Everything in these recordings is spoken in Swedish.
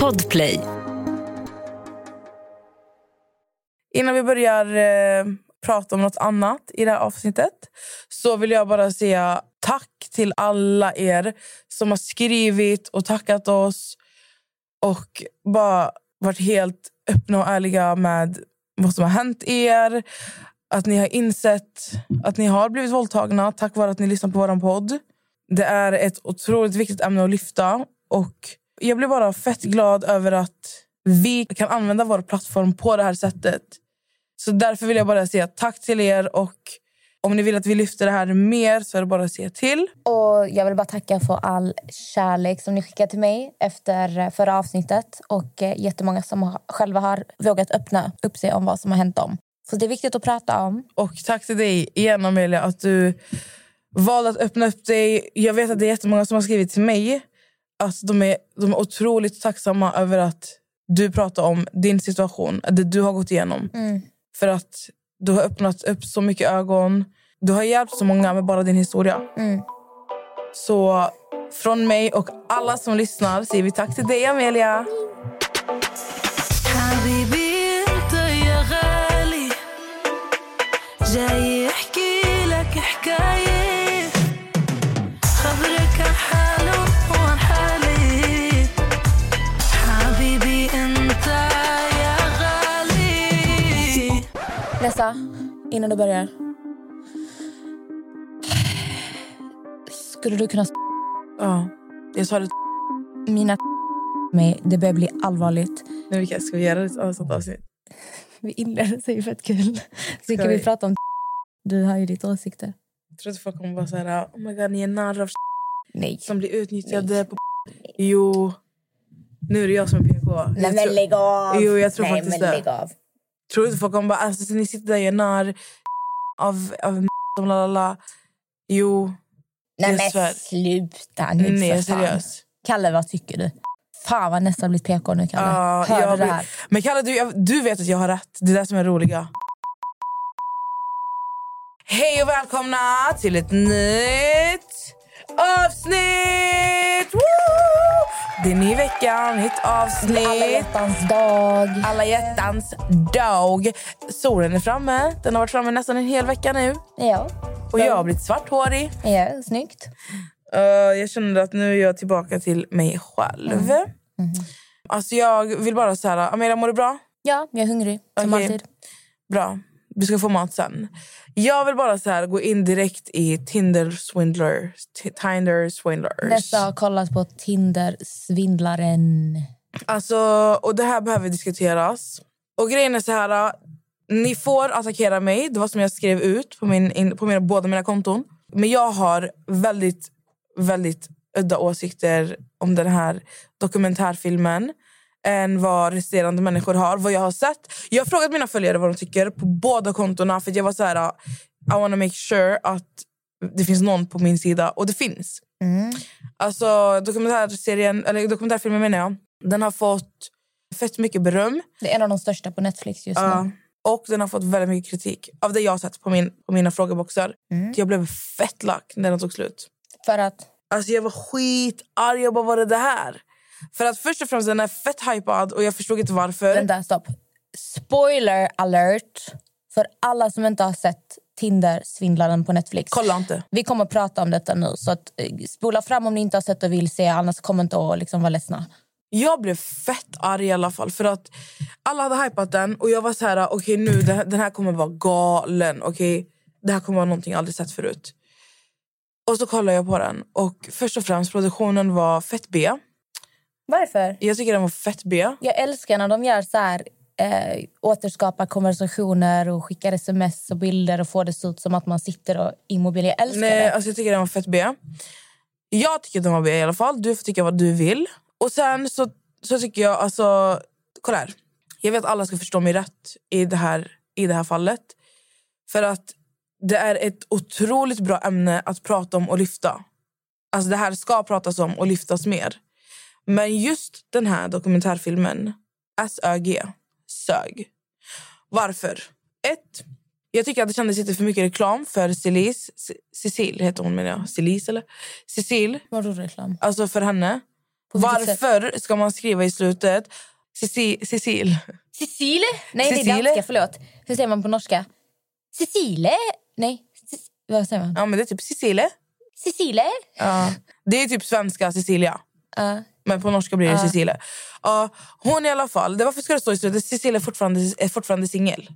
Podplay. Innan vi börjar eh, prata om något annat i det här avsnittet så vill jag bara säga tack till alla er som har skrivit och tackat oss och bara varit helt öppna och ärliga med vad som har hänt er. Att ni har insett att ni har blivit våldtagna tack vare att ni lyssnar på vår podd. Det är ett otroligt viktigt ämne att lyfta. Och jag blir bara fett glad över att vi kan använda vår plattform på det här sättet. Så därför vill jag bara säga tack till er. Och om ni vill att vi lyfter det här mer så är det bara att säga till. Och Jag vill bara tacka för all kärlek som ni skickade till mig efter förra avsnittet. Och eh, jättemånga som själva har vågat öppna upp sig om vad som har hänt dem. Så det är viktigt att prata om. Och tack till dig igen Amelia att du valde att öppna upp dig. Jag vet att det är jättemånga som har skrivit till mig Alltså, de, är, de är otroligt tacksamma över att du pratar om din situation, det du har gått igenom. Mm. För att du har öppnat upp så mycket ögon. Du har hjälpt så många med bara din historia. Mm. Så från mig och alla som lyssnar säger vi tack till dig, Amelia. Habibi, Nessa, innan du börjar. Skulle du kunna... Ja, jag sa det. Mina mig, det börjar bli allvarligt. Nu vilka ska vi göra ett sånt avsnitt? Vi inleder så är fett kul. Så Ska kan vi vi? prata om... Du har ju ditt åsikter. Jag tror att folk kommer bara säga oh my god, ni är narr av Nej. som blir utnyttjade. På... Jo, nu är det jag som är PK. Nej, men lägg av! Jo, jag tror Nej, faktiskt men lägg av. Tror inte folk kommer bara alltså, ni sitter där och gör narr av, av som lalala. Jo, Nej, men svär. sluta nu nej, för fan. seriös. Kalle, vad tycker du? Fan vad nästan blivit PK nu, Kalle. Ja, Hör jag du det här? Men Kalle, du, jag, du vet att jag har rätt. Det är det som är roliga. Hej och välkomna till ett nytt avsnitt! Woo! Det är ny vecka, nytt är alla avsnitt. hjärtans dag. Alla hjärtans dag. Solen är framme. Den har varit framme nästan en hel vecka nu. Ja, Och jag har blivit svarthårig. ja snyggt. Uh, jag kände att nu är jag tillbaka till mig själv. Alltså jag vill bara här, Amelia mår du bra? Ja, jag är hungrig som Okej. alltid. Bra. Du ska få mat sen. Jag vill bara så här gå in direkt i Tinder swindlers. T- Tinder swindlers. Nessa har kollat på Tinder-svindlaren. Alltså, och det här behöver diskuteras. Och grejen är så här, ni får attackera mig. Det var som jag skrev ut på, min, in, på mina, båda mina konton. Men jag har väldigt, väldigt udda åsikter om den här dokumentärfilmen än vad resterande människor har. Vad jag har sett. Jag har frågat mina följare vad de tycker på båda kontona. För jag var så här, I wanna make sure att det finns någon på min sida. Och det finns. Alltså dokumentärserien, eller dokumentärfilmen menar jag. Den har fått fett mycket beröm. Det är en av de största på Netflix just nu. och den har fått väldigt mycket kritik. Av det jag har sett på, min, på mina frågeboxar. Jag blev fett lack när den tog slut. För att... Alltså jag var skitarg. Jag bara, vad är det här? För att först och främst den är fett hypad och jag förstod inte varför. Vänta, stopp. Spoiler alert för alla som inte har sett Tinder-svindlaren på Netflix. Kolla inte. Vi kommer att prata om detta nu. Så att, eh, spola fram om ni inte har sett och vill se. Annars kommer inte att liksom vara ledsna. Jag blev fett arg i alla fall. För att alla hade hypat den och jag var så här, okej nu den här, kommer vara galen. Okej, det här kommer vara någonting jag aldrig sett förut. Och så kollade jag på den och först och främst produktionen var fett B. Varför? Jag tycker den var fett B. Jag älskar när de gör så här, eh, återskapar konversationer och skickar sms och bilder och får det se ut som att man sitter och immobil. Jag älskar Nej, det. alltså jag tycker den var fett B. Jag tycker den var B i alla fall. Du får tycka vad du vill. Och sen så, så tycker jag, alltså, kolla här. Jag vet att alla ska förstå mig rätt i det här, i det här fallet. För att det är ett otroligt bra ämne att prata om och lyfta. Alltså det här ska pratas om och lyftas mer. Men just den här dokumentärfilmen, SÖG, sög. Varför? Ett, jag tycker att det kändes lite för mycket reklam för Celis. C- Cecil heter hon menar jag. Celis eller? Cecil. Vadå reklam? Alltså för henne. vilket sätt? Varför ska man skriva i slutet Cecil? Cecil. Cecile? Nej, det är Cecile? danska. Förlåt. Hur säger man på norska? Cecile? Nej, Ce- vad säger man? Ja, men det är typ Cecile. Cecile? Ja. Det är typ svenska Cecilia. Ja. Men på norska blir det Cecilia. Ja, hon i alla fall. Det, varför ska det stå i slutet? Cecilia är fortfarande, är fortfarande singel.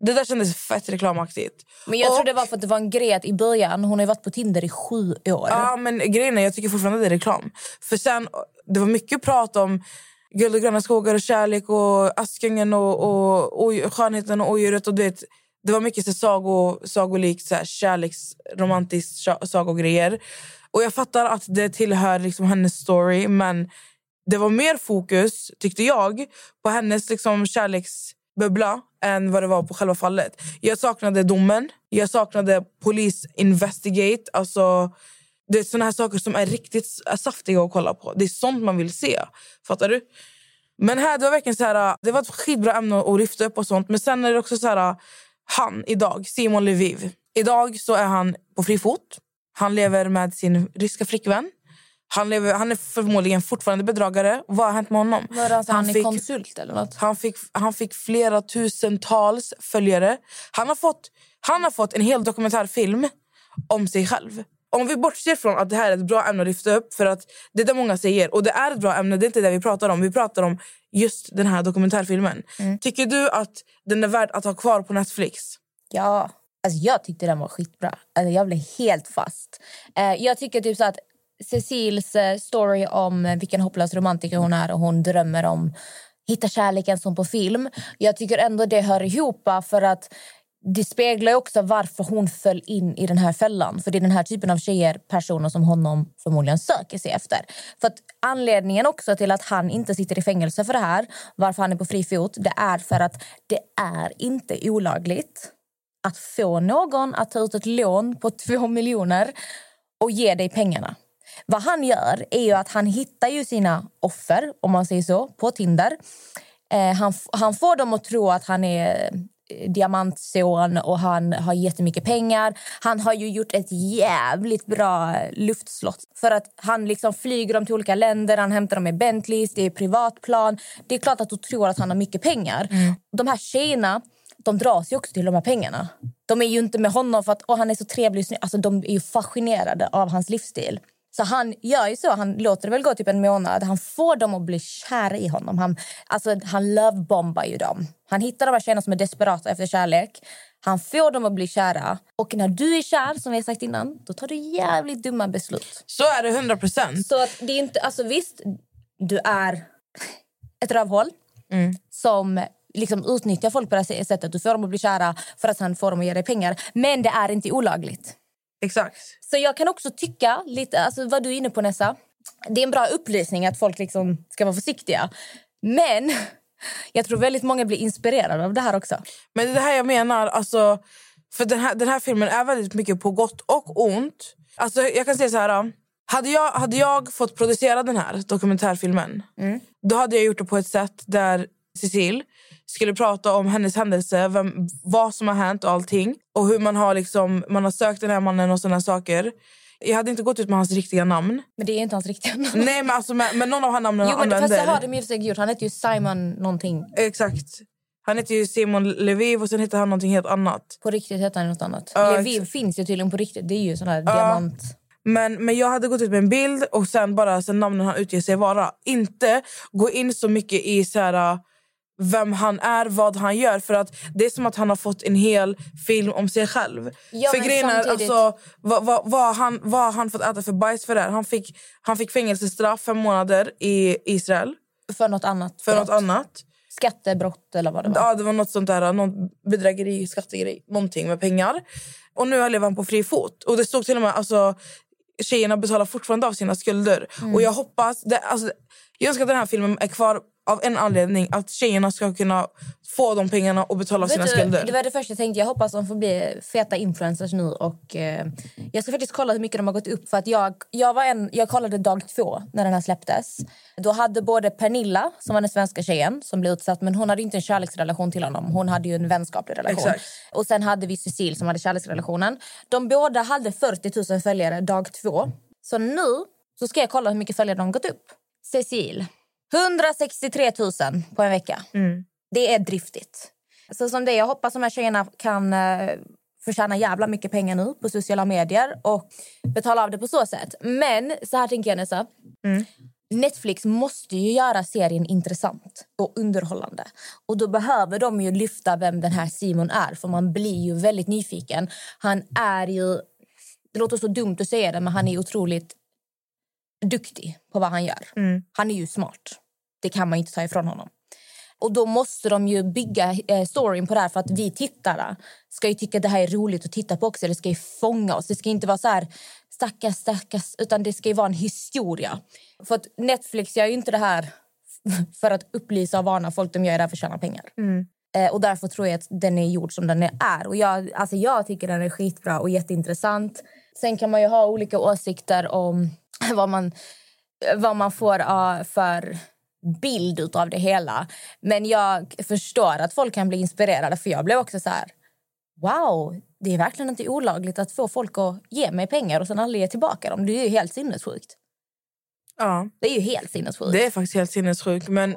Det där kändes fett reklamaktigt. Men jag Och- tror det var för att det var en grej i början, hon har ju varit på Tinder i sju år. Ja, men grejen är, jag tycker fortfarande det är reklam. För sen, det var mycket prat om guld och gröna skogar och kärlek och Askungen och, och, och skönheten och odjuret. Och du vet, det var mycket så sago, sagolikt, så här, kärleksromantiskt sa- sagogrejer. Och jag fattar att det tillhör liksom hennes story, men det var mer fokus, tyckte jag, på hennes liksom kärleksbubbla än vad det var på själva fallet. Jag saknade domen, jag saknade police investigate. Alltså, det är såna här saker som är riktigt saftiga att kolla på. Det är sånt man vill se. Fattar du? Men här, det var verkligen så här, det var ett skitbra ämne att lyfta upp och sånt. Men sen är det också så här, han idag, Simon Lviv. Idag så är han på fri fot. Han lever med sin ryska flickvän. Han, lever, han är förmodligen fortfarande bedragare. Vad har hänt med honom? Var alltså han, är fick- konsult eller något? han fick, han fick flera tusentals följare. Han har, fått, han har fått en hel dokumentärfilm om sig själv. Om vi bortser från att det här är ett bra ämne att lyfta upp för att det är det många säger. Och det är ett bra ämne, det är inte det vi pratar om. Vi pratar om just den här dokumentärfilmen. Tycker du att den är värd att ha kvar på Netflix? Ja. Alltså jag tyckte den var skitbra. Alltså jag blev helt fast. Eh, jag tycker typ så att Cecils eh, story om vilken hopplös romantiker hon är och hon drömmer om hitta kärleken som på film. Jag tycker ändå det hör ihop eh, för att det speglar också varför hon föll in i den här fällan. För det är den här typen av tjejer, personer som honom förmodligen söker sig efter. För att anledningen också till att han inte sitter i fängelse för det här, varför han är på fri fot, det är för att det är inte olagligt att få någon att ta ut ett lån på två miljoner och ge dig pengarna. Vad han gör är ju att han hittar ju sina offer, om man säger så, på Tinder. Eh, han, han får dem att tro att han är eh, diamantson och han har jättemycket pengar. Han har ju gjort ett jävligt bra luftslott. För att han liksom flyger dem till olika länder, han hämtar dem med Bentleys, det är privatplan. Det är klart att du tror att han har mycket pengar. De här tjejerna de dras ju också till de här pengarna. De är ju inte med honom för att åh, han är så trevlig. Alltså, de är ju fascinerade av hans livsstil. Så han gör ju så. Han låter det väl gå typ en månad. Han får dem att bli kära i honom. Han, alltså, han lovebombar ju dem. Han hittar de här tjejerna som är desperata efter kärlek. Han får dem att bli kära. Och när du är kär, som vi har sagt innan, då tar du jävligt dumma beslut. Så är det 100 procent. Så att det är inte, alltså visst, du är ett rövhål som liksom utnyttjar folk på det här sättet. Du får dem att bli kära för att sen får dem att ge dig pengar. Men det är inte olagligt. Exakt. Så jag kan också tycka, lite, alltså vad du är inne på Nessa, det är en bra upplysning att folk liksom ska vara försiktiga. Men jag tror väldigt många blir inspirerade av det här också. Men det är det här jag menar. Alltså, för den här, den här filmen är väldigt mycket på gott och ont. Alltså, jag kan säga så här. Hade jag, hade jag fått producera den här dokumentärfilmen då hade jag gjort det på ett sätt där Cecil skulle prata om hennes händelse, vem, vad som har hänt och allting. Och hur man har, liksom, man har sökt den här mannen och såna saker. Jag hade inte gått ut med hans riktiga namn. Men det är inte hans riktiga namn. Nej, men, alltså, med, med någon av hans namnen Jo, men fast det har de ju för sig gjort. Han heter ju Simon någonting. Exakt. Han heter ju Simon Leviv och sen heter han någonting helt annat. På riktigt heter han något annat. Lviv ex- finns ju tydligen på riktigt. Det är ju sån här diamant... Men, men jag hade gått ut med en bild och sen bara sen namnen han utger sig vara. Inte gå in så mycket i så här, uh, vem han är, vad han gör. För att Det är som att han har fått en hel film om sig själv. Ja, för grejen är, samtidigt- alltså, vad, vad, vad, han, vad han fått äta för bajs för det här? Han fick, han fick fängelsestraff fem månader i Israel För något annat. för brott. något annat. Skattebrott eller vad det var. Ja, det var något sånt där, någon bedrägeri, skattegrej, någonting med pengar. Och nu lever han på fri fot. Och det stod till och med, alltså, tjejerna betalar fortfarande av sina skulder. Mm. Och jag hoppas, det, alltså, jag önskar att den här filmen är kvar av en anledning. Att tjejerna ska kunna få de pengarna och betala av sina Vet du, skulder. det var det första jag tänkte. Jag hoppas de får bli feta influencers nu. Och, eh, jag ska faktiskt kolla hur mycket de har gått upp. För att jag, jag, var en, jag kollade dag två när den här släpptes. Då hade både Pernilla, som var den svenska tjejen som blev utsatt, men hon hade inte en kärleksrelation till honom. Hon hade ju en vänskaplig relation. Exakt. Och sen hade vi Cecil som hade kärleksrelationen. De båda hade 40 000 följare dag två. Så nu så ska jag kolla hur mycket följare de har gått upp. Cecil. 163 000 på en vecka. Mm. Det är driftigt. Så som det är, jag hoppas de här tjejerna kan uh, förtjäna jävla mycket pengar nu på sociala medier och betala av det på så sätt. Men så här tänker jag Nessa. Mm. Netflix måste ju göra serien intressant och underhållande. Och då behöver de ju lyfta vem den här Simon är för man blir ju väldigt nyfiken. Han är ju, det låter så dumt att säga det, men han är otroligt duktig på vad han gör. Mm. Han är ju smart. Det kan man inte ta ifrån honom. Och då måste de ju bygga eh, storyn på det här för att vi tittare ska ju tycka att det här är roligt att titta på också. Det ska ju fånga oss. Det ska inte vara så här stackars, stackars, utan det ska ju vara en historia. För att Netflix gör ju inte det här för att upplysa och varna folk. De gör det här för att tjäna pengar. Mm. Eh, och därför tror jag att den är gjord som den är. Och jag, alltså jag tycker den är skitbra och jätteintressant. Sen kan man ju ha olika åsikter om vad man, vad man får uh, för bild av det hela. Men jag förstår att folk kan bli inspirerade. För jag blev också så här... Wow, det är verkligen inte olagligt att få folk att ge mig pengar och sen aldrig ge tillbaka dem. Det är ju helt sinnessjukt. Ja, Det är ju helt sinnessjukt. det är faktiskt helt sinnessjukt. Men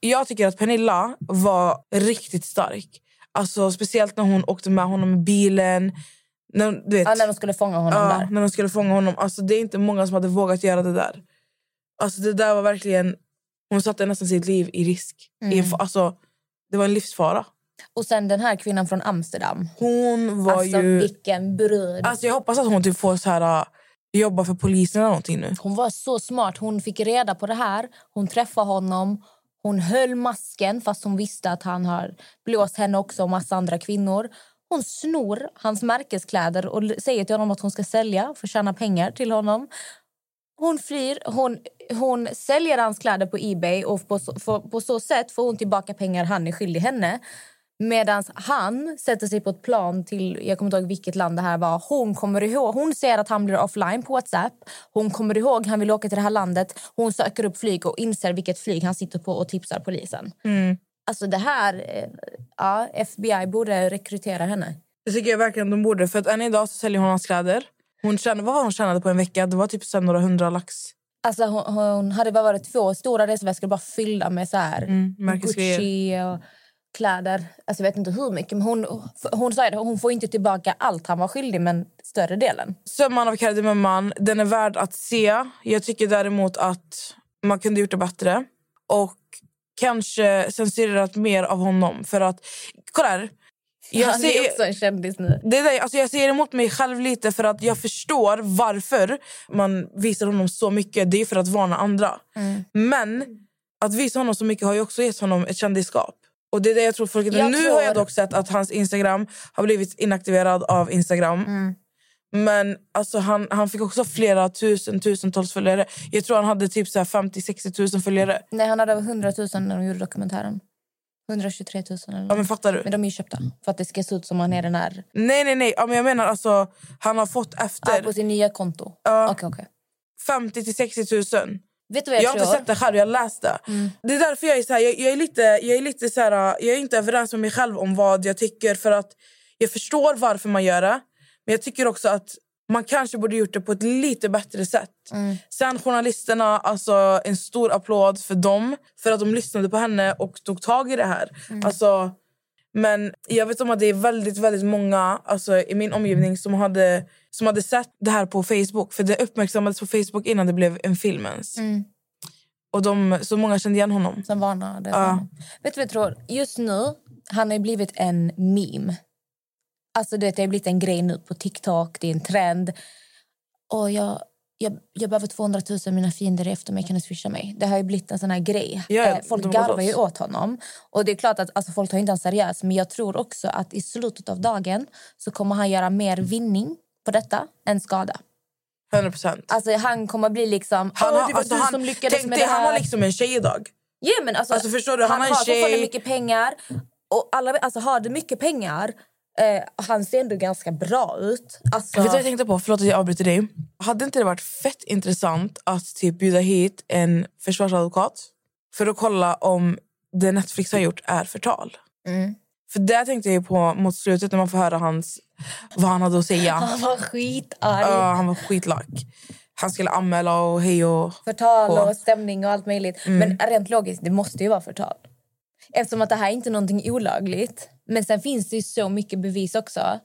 Jag tycker att Pernilla var riktigt stark. Alltså, speciellt när hon åkte med honom i bilen. När, du vet, Ja, när de skulle fånga honom ja, där. när de skulle fånga honom. Alltså, det är inte många som hade vågat göra det där. Alltså, det där var verkligen... Hon satte nästan sitt liv i risk. I, Mm. alltså, det var en livsfara. Och sen den här kvinnan från Amsterdam. Hon var Alltså ju... vilken brud. Alltså, jag hoppas att hon typ får så här, äh, jobba för polisen eller någonting nu. Hon var så smart. Hon fick reda på det här. Hon träffade honom. Hon höll masken fast hon visste att han har blåst henne också och massa andra kvinnor. Hon snor hans märkeskläder och säger till honom att hon ska sälja för att tjäna pengar till honom. Hon flyr, hon, hon säljer hans kläder på Ebay och på så, för, på så sätt får hon tillbaka pengar han är skyldig henne. Medan han sätter sig på ett plan till, jag kommer inte ihåg vilket land det här var. Hon kommer ihåg, hon ser att han blir offline på Whatsapp. Hon kommer ihåg han vill åka till det här landet. Hon söker upp flyg och inser vilket flyg han sitter på och tipsar polisen. Alltså det här, eh, ja, FBI borde rekrytera henne. Det tycker jag verkligen de borde. För att än idag så säljer hon hans kläder. Hon tjänade, vad var hon tjänade på en vecka? Det var typ så några hundra lax. Alltså hon, hon hade bara varit två stora resväskor bara fyllda med så här Mm. Gucci och kläder. Alltså jag vet inte hur mycket. Men hon, hon sa att hon får inte tillbaka allt han var skyldig, men större delen. Sömman av Kardemumman, den är värd att se. Jag tycker däremot att man kunde gjort det bättre. Och kanske censurerat mer av honom. För att, kolla här. Jag han är också en kändis nu. det där, alltså jag ser emot mig själv lite för att jag förstår varför man visar honom så mycket. Det är för att varna andra. Men att visa honom så mycket har ju också gett honom ett kändisskap. Och det är det jag tror folk... Jag nu tror- har jag dock sett att hans Instagram har blivit inaktiverad av Instagram. Mm. Men alltså, han, han fick också flera tusen, tusentals följare. Jag tror han hade typ så här 50-60 tusen följare. Nej, han hade över 100 000 när de gjorde dokumentären. 123 000 eller Ja, men fattar du? Men de är ju köpta för att det ska se ut som han är den här... Nej, nej, nej. Ja, men jag menar alltså, han har fått Ah, efter på sin nya konto. Ja. Okej, okej. 50-60 tusen. Vet du vad jag, Jag har inte sett det själv, jag har läst det. Det är därför jag är så här, jag, jag är lite, jag är lite så här, jag är inte överens med mig själv om vad jag tycker. För att Jag förstår varför man gör det, men jag tycker också att man kanske borde gjort det på ett lite bättre sätt. Sen journalisterna, alltså en stor applåd för dem. För att de lyssnade på henne och tog tag i det här. Alltså, men jag vet om att det är väldigt, väldigt många alltså, i min omgivning som hade, som hade sett det här på Facebook. För det uppmärksammades på Facebook innan det blev en film ens. Och de, så många kände igen honom. Som varnade. Ja. Vet du vad jag tror? Just nu, han har blivit en meme. Alltså du vet, det har blivit en grej nu på TikTok, det är en trend. Och jag, jag, jag behöver 200 000, mina fiender är efter mig, kan du swisha mig? Det har ju blivit en sån här grej. Ja, Eh, folk garvar ju åt honom. Och det är klart att alltså, folk tar inte han seriöst, men jag tror också att i slutet av dagen så kommer han göra mer vinning på detta än skada. 100 procent. Alltså han kommer bli liksom... Han "Åh, har, alltså, han, som lyckades tänk med det han här. har liksom en tjej idag. Ja, men alltså, Alltså, förstår du? Han han har fortfarande mycket pengar. Och alla, alltså, har du mycket pengar, eh, han ser ändå ganska bra ut. Alltså, Vet du vad jag tänkte på? Förlåt att jag avbryter dig. Hade inte det varit fett intressant att typ bjuda hit en försvarsadvokat för att kolla om det Netflix har gjort är förtal? Mm. För det tänkte jag på mot slutet när man får höra hans, vad han hade att säga. Han var skitarg. Ja, han var skitlack. Han skulle anmäla och hej och... förtal på. och stämning och allt möjligt. Men rent logiskt, det måste ju vara förtal. Eftersom att det här är inte någonting olagligt. Men sen finns det ju så mycket bevis också.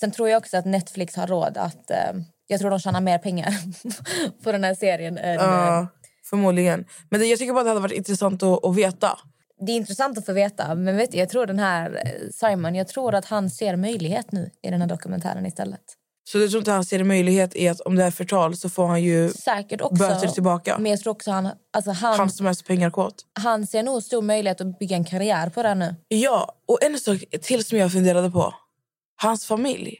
Sen tror jag också att Netflix har råd att... Eh, jag tror de tjänar mer pengar på den här serien än... Ja, eh, förmodligen. Men det, jag tycker bara att det hade varit intressant att, att veta. det är intressant att få veta. Men vet du, jag tror den här eh, Simon, jag tror att han ser möjlighet nu i den här dokumentären istället. Så du tror inte han ser en möjlighet i att om det är förtal så får han ju Säkert också. böter tillbaka? Men jag tror också han, alltså han, Han som är så pengarkåt. han ser nog stor möjlighet att bygga en karriär på det nu. Ja, och en sak till som jag funderade på. Hans familj.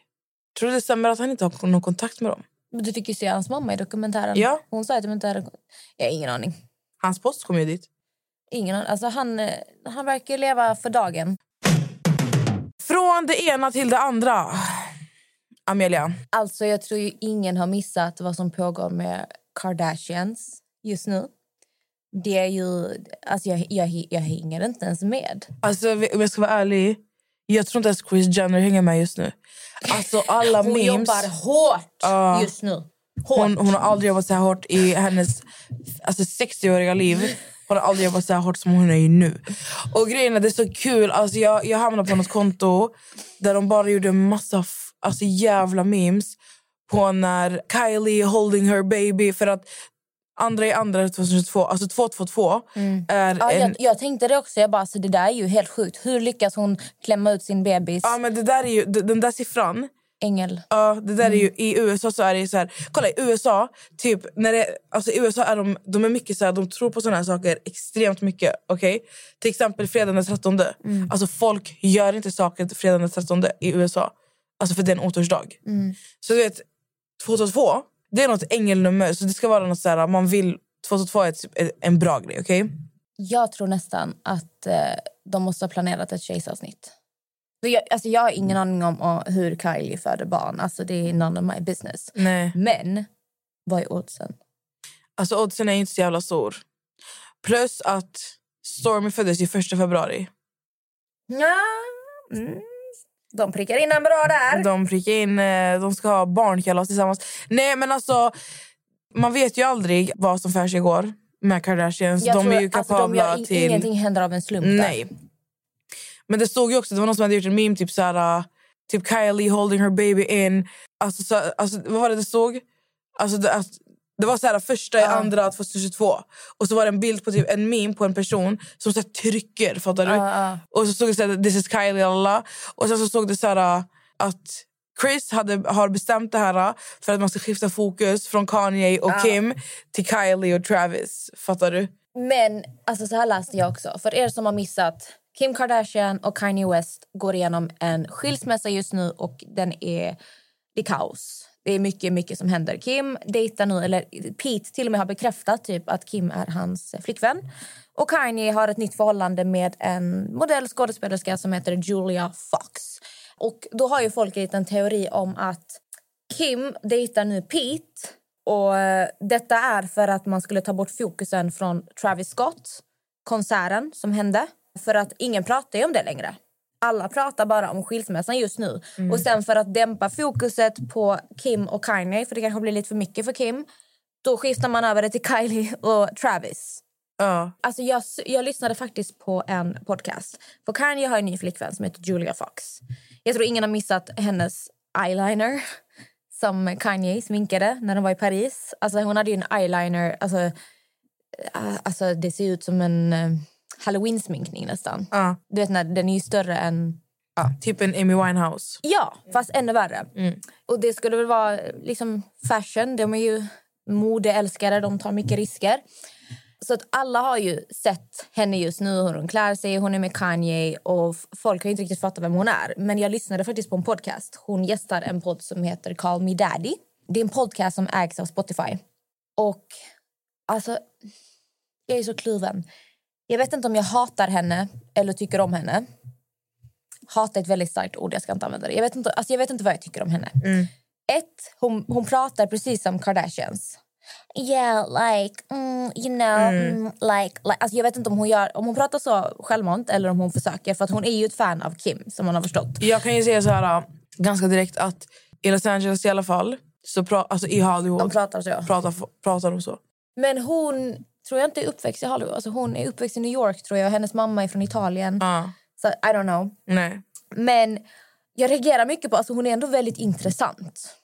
Tror du det stämmer att han inte har någon kontakt med dem? Du fick ju se hans mamma i dokumentären. Ja. Hon sa att de inte hade... Jag har ingen aning. Hans post kom ju dit. Ingen aning. Alltså han, eh, han verkar leva för dagen. Från det ena till det andra. Amelia. Alltså jag tror ju ingen har missat vad som pågår med Kardashians just nu. Det är ju... Alltså jag, jag, jag hänger inte ens med. Alltså, om jag ska vara ärlig. Jag tror inte ens Chris Jenner hänger med just nu. Alltså alla Hon memes. jobbar hårt Ja. just nu. Hårt. Hon, hon har aldrig jobbat så här hårt i hennes alltså 60-åriga liv. Hon har aldrig jobbat så här hårt som hon är nu. Och grejen är, det är så kul. Alltså jag, jag hamnade på något konto där de bara gjorde en massa alltså jävla memes på när Kylie holding her baby. För att andra i andra 2022, alltså 222 är Ja, en... jag, jag tänkte det också. Jag bara, alltså, det där är ju helt sjukt. Hur lyckas hon klämma ut sin bebis? Ja, men det där är ju, den där siffran Ängel. Ja, det där är ju, I USA så är det så här... Kolla, i USA, typ, när det, alltså, i USA är de, de är mycket så här, de tror på såna här saker extremt mycket. Okay? Till exempel fredagen den 13. Alltså, folk gör inte saker fredagen den 13 i USA. Alltså för det är en otursdag. Så du vet, 222, det är något ängelnummer. Så det ska vara något så här, man vill... 222 är en bra grej, okej? Jag tror nästan att eh, de måste ha planerat ett kejsarsnitt. Jag, alltså jag har ingen aning om hur Kylie föder barn. Alltså det är none of my business. Nej. Men vad är oddsen? Alltså oddsen är inte så jävla stor. Plus att Stormy föddes ju 1 februari. Ja, mm. De prickar in en bra där. De prickar in, eh, de ska ha barnkalas tillsammans. Nej men alltså, man vet ju aldrig vad som för sig går med Kardashians. Jag de tror, är ju alltså, kapabla gör in, till... Ingenting händer av en slump. där. Nej. Men det stod ju också, det var någon som hade gjort en meme typ såhär, uh, typ Kylie holding her baby in. Alltså, så, alltså vad var det det stod? Alltså det, att, det var så här första i andra 2022 och så var det en bild på typ en meme på en person som så här, trycker, fattar du? Och så stod det så här, this is Kylie alla. Och sen så stod det så här uh, att Chris hade, har bestämt det här uh, för att man ska skifta fokus från Kanye och Kim till Kylie och Travis. Fattar du? Men alltså, så här läste jag också. För er som har missat. Kim Kardashian och Kanye West går igenom en skilsmässa just nu och den är, det är kaos. Det är mycket, mycket som händer. Kim dejtar nu, eller Pete till och med har bekräftat typ att Kim är hans flickvän. Och Kanye har ett nytt förhållande med en modellskådespelerska som heter Julia Fox. Och då har ju folk en liten teori om att Kim dejtar nu Pete och eh, detta är för att man skulle ta bort fokusen från Travis Scott, konserten som hände. För att ingen pratar ju om det längre. Alla pratar bara om skilsmässan just nu. Och sen för att dämpa fokuset på Kim och Kanye, för det kanske blir lite för mycket för Kim, då skiftar man över det till Kylie och Travis. Ja. Alltså jag, jag lyssnade faktiskt på en podcast. För Kanye har en ny flickvän som heter Julia Fox. Jag tror ingen har missat hennes eyeliner som Kanye sminkade när de var i Paris. Alltså hon hade ju en eyeliner, alltså, äh, alltså det ser ut som en uh, halloween-sminkning nästan. Ja. Du vet när den är ju större än... Ja, typ en Amy Winehouse. Ja, fast ännu värre. Och det skulle väl vara liksom fashion. De är ju modeälskare, de tar mycket risker. Så att alla har ju sett henne just nu, hur hon klär sig, hon är med Kanye och folk har inte riktigt fattat vem hon är. Men jag lyssnade faktiskt på en podcast. Hon gästar en podd som heter Call Me Daddy. Det är en podcast som ägs av Spotify. Och alltså, jag är så kluven. Jag vet inte om jag hatar henne eller tycker om henne. Hata är ett väldigt starkt ord, jag ska inte använda det. Jag vet inte, alltså jag vet inte vad jag tycker om henne. Ett, hon, hon pratar precis som Kardashians. Yeah, like, mm, you know, mm, like, like. Alltså jag vet inte om hon, gör, om hon pratar så självmant eller om hon försöker. För att hon är ju ett fan av Kim, som man har förstått. Jag kan ju säga så här ganska direkt att i Los Angeles i alla fall, så pra- alltså i Hollywood, De pratar så. pratar, pratar de så. Men hon tror jag inte är uppväxt i Hollywood. Alltså hon är uppväxt i New York tror jag. Hennes mamma är från Italien. Ja. Så I don't know. Nej. Men jag reagerar mycket på, alltså hon är ändå väldigt intressant.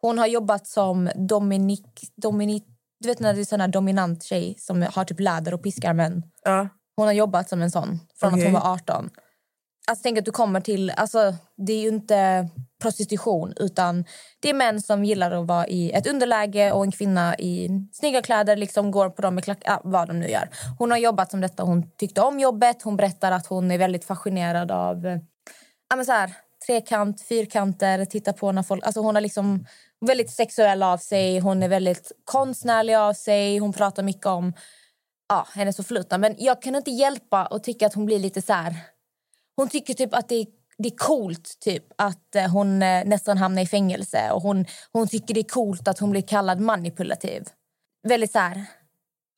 Hon har jobbat som Dominik, Dominik du vet när det är sån här dominant tjej som har typ läder och piskar män. Ja. Hon har jobbat som en sån från Okej. att hon var 18. Alltså tänk att du kommer till, alltså det är ju inte prostitution utan det är män som gillar att vara i ett underläge och en kvinna i snygga kläder liksom går på dem med klack, ja, vad de nu gör. Hon har jobbat som detta, hon tyckte om jobbet, hon berättar att hon är väldigt fascinerad av eh, ja, men så här, trekant, fyrkanter, titta på när folk... Alltså hon är liksom väldigt sexuell av sig, hon är väldigt konstnärlig av sig, hon pratar mycket om ja, hennes förflutna. Men jag kan inte hjälpa att tycka att hon blir lite så här... Hon tycker typ att det är, det är coolt typ, att eh, hon eh, nästan hamnar i fängelse. Och hon, hon tycker det är coolt att hon blir kallad manipulativ. Väldigt så här...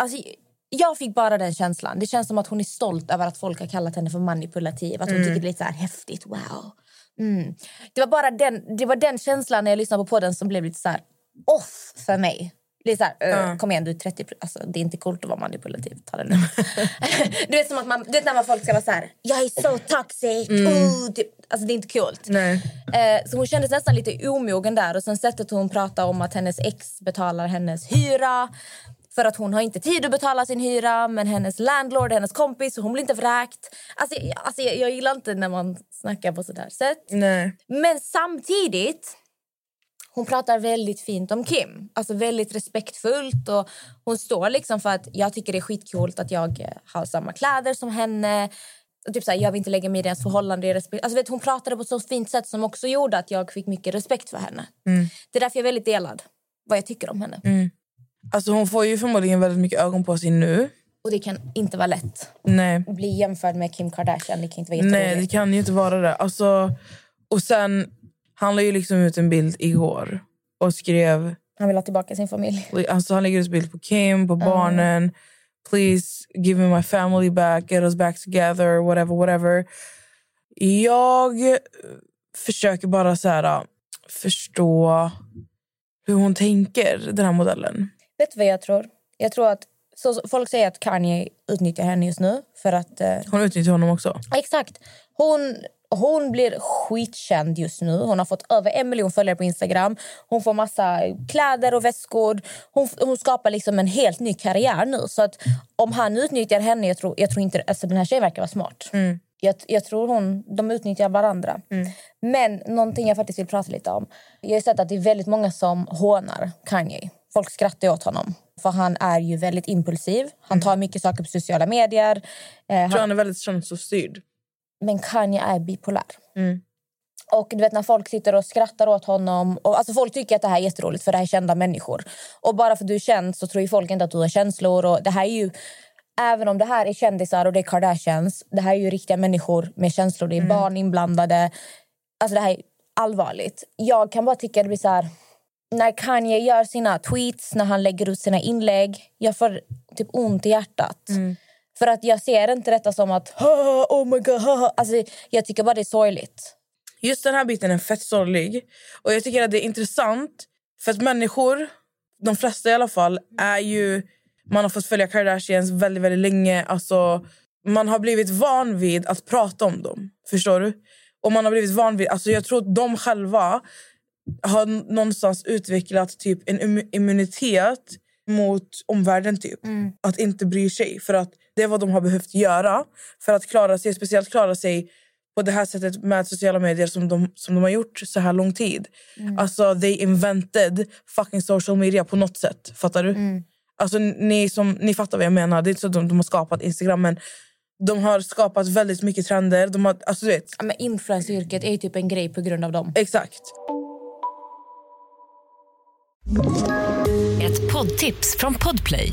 Alltså, jag fick bara den känslan. Det känns som att hon är stolt över att folk har kallat henne för manipulativ. Att hon tycker det är lite så här häftigt. Wow. Mm. Det, var bara den, det var den känslan när jag lyssnade på podden som blev lite så här off för mig. Så här, "Ö, kom igen, du är 30 alltså, Det är inte coolt att vara manipulativ. Ta det lugnt. du vet som att man, du vet när man folk ska vara så här, jag är så toxic. Oh, typ. Alltså det är inte coolt. Nej. Eh, så hon kändes nästan lite omogen där. Och sen sättet hon pratar om att hennes ex betalar hennes hyra. För att hon har inte tid att betala sin hyra. Men hennes landlord är hennes kompis hon blir inte vräkt. Alltså, jag- alltså, jag, jag gillar inte när man snackar på sådär sätt. Nej. Men samtidigt, hon pratar väldigt fint om Kim. Alltså väldigt respektfullt. Och hon står liksom för att jag tycker det är skitcoolt att jag eh, har samma kläder som henne. Och typ så här, jag vill inte lägga mig i deras förhållande. Alltså vet, hon pratade på ett så fint sätt som också gjorde att jag fick mycket respekt för henne. Det är därför jag är väldigt delad vad jag tycker om henne. Alltså hon får ju förmodligen väldigt mycket ögon på sig nu. Och det kan inte vara lätt Nej. att bli jämförd med Kim Kardashian. Det kan inte vara Nej, det jätteroligt. kan ju inte vara det. Alltså, och sen, han la ju liksom ut en bild igår och skrev... Han vill ha tillbaka sin familj. Alltså, han lägger ut bild på Kim, på barnen. Please give me my family back, get us back together, whatever, whatever. Jag försöker bara så här, äh, förstå hur hon tänker, den här modellen. Vet du vad jag tror? Jag tror att så- folk säger att Kanye utnyttjar henne just nu för att eh, Hon utnyttjar honom också. Exakt. Hon, hon blir skitkänd just nu. Hon har fått över en miljon följare på Instagram. Hon får massa kläder och väskor. Hon, hon skapar liksom en helt ny karriär nu. Så att om han utnyttjar henne, jag tror, jag tror inte... Alltså den här tjejen verkar vara smart. Jag, jag tror hon, de utnyttjar varandra. Men någonting jag faktiskt vill prata lite om. Jag har sett att det är väldigt många som hånar Kanye. Folk skrattar åt honom. För han är ju väldigt impulsiv. Han tar mycket saker på sociala medier. Eh, Jag tror han är väldigt känslostyrd. Men Kanye är bipolär. Och du vet när folk sitter och skrattar åt honom. Och, alltså folk tycker att det här är jätteroligt för det här är kända människor. Och bara för att du är känd så tror ju folk inte att du har känslor. Och det här är ju, även om det här är kändisar och det är Kardashians. Det här är ju riktiga människor med känslor. Det är barn inblandade. Alltså det här är allvarligt. Jag kan bara tycka det blir så här... När Kanye gör sina tweets, när han lägger ut sina inlägg. Jag får typ ont i hjärtat. För att jag ser inte detta som att "Ha, oh my god, ha, ha." Alltså, jag tycker bara det är sorgligt. Just den här biten är fett sorglig. Och jag tycker att det är intressant. För att människor, de flesta i alla fall, är ju... Man har fått följa Kardashians väldigt, väldigt länge. Alltså, man har blivit van vid att prata om dem. Förstår du? Och man har blivit van vid... Alltså, jag tror att de själva har någonstans utvecklat typ en immu- immunitet mot omvärlden. typ. Att inte bry sig. För att Det är vad de har behövt göra för att klara sig. Speciellt klara sig på det här sättet med sociala medier som de, som de har gjort så här lång tid. Alltså, they invented fucking social media på något sätt. Fattar du? Alltså, ni, som, ni fattar vad jag menar. Det är inte så att de, de har skapat Instagram, men de har skapat väldigt mycket trender. De har, alltså, du vet, Ja, men influenceryrket är ju typ en grej på grund av dem. Exakt. Ett poddtips från Podplay.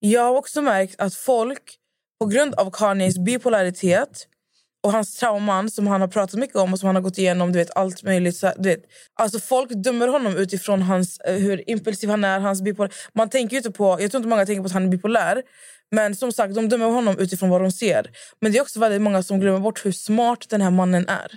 jag har också märkt att folk på grund av Kanyes bipolaritet och hans trauman som han har pratat mycket om och som han har gått igenom, du vet, allt möjligt. Så, du vet, alltså folk dömer honom utifrån hans, eh, hur impulsiv han är. Hans bipolär. Man tänker inte på, jag tror inte många tänker på att han är bipolär. Men som sagt, de dömer honom utifrån vad de ser. Men det är också väldigt många som glömmer bort hur smart den här mannen är.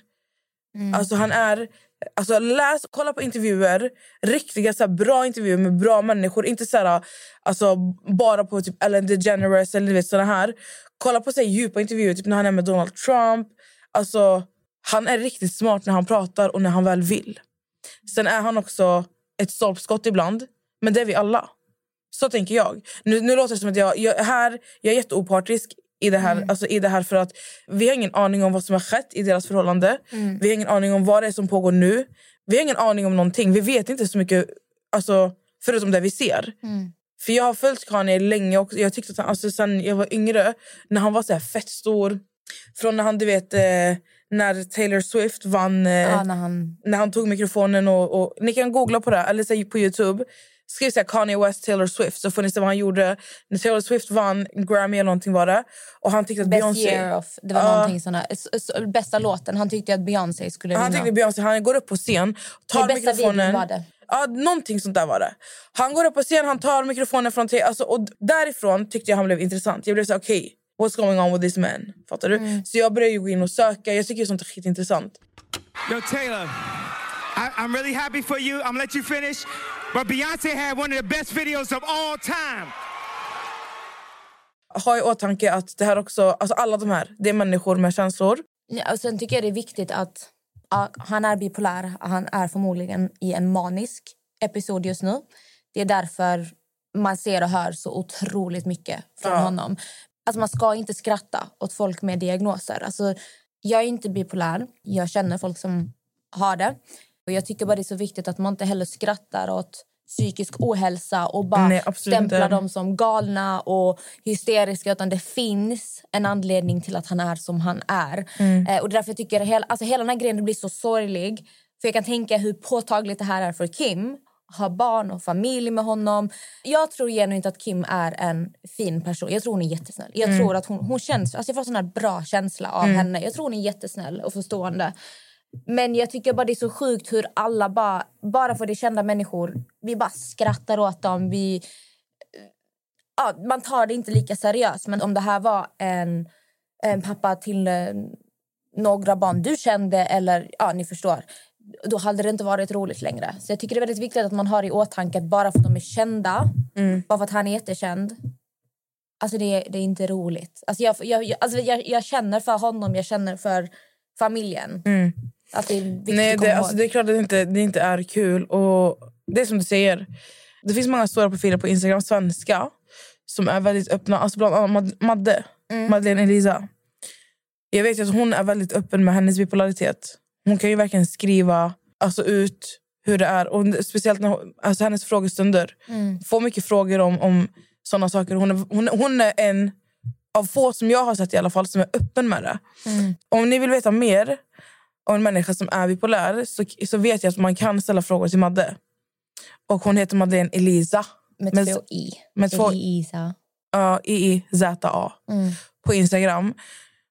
Alltså han är... Alltså läs, kolla på intervjuer, riktiga så här, bra intervjuer med bra människor. Inte så här, alltså, bara på typ Ellen DeGeneres eller vet, såna här. Kolla på så här, djupa intervjuer typ när han är med Donald Trump. Alltså, han är riktigt smart när han pratar och när han väl vill. Sen är han också ett stolpskott ibland, men det är vi alla. Så tänker jag. Nu, nu låter det som att jag, jag, här, jag är jätteopartisk i det, här, alltså i det här för att vi har ingen aning om vad som har skett i deras förhållande. Vi har ingen aning om vad det är som pågår nu. Vi har ingen aning om någonting. Vi vet inte så mycket alltså, förutom det vi ser. För jag har följt Kanye länge och jag tyckte att han, alltså, sen jag var yngre, när han var så här fett stor. Från när han, du vet, eh, när Taylor Swift vann, eh, Ja, när han... när han tog mikrofonen och, och ni kan googla på det eller så på Youtube. Skriv så Kanye West, Taylor Swift så får ni se vad han gjorde. När Taylor Swift vann Grammy eller någonting var det. Och han tyckte att Best Beyoncé... year of... Det var Ja. någonting såna, s- s- bästa låten. Han tyckte att Beyoncé skulle Han vinna. tyckte Beyoncé, han går upp på scen, tar Det mikrofonen. var det. Ja, någonting sånt där var det. Han går upp på scen, han tar mikrofonen från... Te- alltså, och därifrån tyckte jag han blev intressant. Jag blev så okej, what's going on with this man? Fattar du? Mm. Så jag började ju gå in och söka. Jag tycker sånt är skitintressant. Yo, Taylor, I, I'm really happy for you. I'm gonna let you finish. But Beyonce had one of the best videos of all time. Ha i åtanke att det här också, alltså alla de här, det är människor med känslor. Ja, och sen tycker jag det är viktigt att ja, han är bipolär. Han är förmodligen i en manisk episod just nu. Det är därför man ser och hör så otroligt mycket från honom. Alltså man ska inte skratta åt folk med diagnoser. Alltså, jag är inte bipolär. Jag känner folk som har det. Och jag tycker bara det är så viktigt att man inte heller skrattar åt psykisk ohälsa och bara Nej, stämplar dem som galna och hysteriska. Utan det finns en anledning till att han är som han är. Mm. Eh, och därför jag tycker hela, alltså hela den här grejen blir så sorglig. För jag kan tänka hur påtagligt det här är för Kim. Ha barn och familj med honom. Jag tror genuint att Kim är en fin person. Jag tror hon är jättesnäll. Jag tror att hon, hon känns, alltså jag får sån här bra känsla av henne. Jag tror hon är jättesnäll och förstående. Men jag tycker bara det är så sjukt hur alla bara, bara för det kända människor, vi bara skrattar åt dem. Vi, ja, man tar det inte lika seriöst. Men om det här var en, en pappa till eh, några barn du kände eller ja, ni förstår. Då hade det inte varit roligt längre. Så jag tycker det är väldigt viktigt att man har i åtanke att bara för att de är kända, bara för att han är jättekänd, Alltså det, är- det är inte roligt. Alltså jag, jag, jag, alltså jag, jag känner för honom, jag känner för familjen. Att det är viktigt. Nej, det, alltså, det är klart att det inte, det inte är kul. Och Det är som du säger. Det finns många stora profiler på Instagram, svenska, som är väldigt öppna. Alltså bland annat Mad- Madde, Mm. Madeleine Elisa. Jag vet att hon är väldigt öppen med hennes bipolaritet. Hon kan ju verkligen skriva alltså, ut hur det är. Och speciellt när hon, alltså, hennes frågestunder. Mm. Får mycket frågor om, om såna saker. Hon är, hon, hon är en av få som jag har sett i alla fall som är öppen med det. Mm. Om ni vill veta mer om en människa som är bipolär så, så vet jag att man kan ställa frågor till Madde. Och hon heter Madeleine Elisa. Med Men- två i. med två- Elisa. Ja, I-I-Z-A. Mm. På Instagram.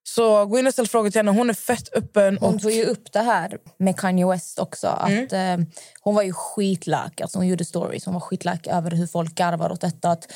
Så gå in och ställ frågor till henne. Hon är fett öppen. Hon och, tog ju upp det här med Kanye West också. Att, eh, hon var ju skitlak. Alltså hon gjorde stories. Hon var skitlak över hur folk garvar åt detta. Att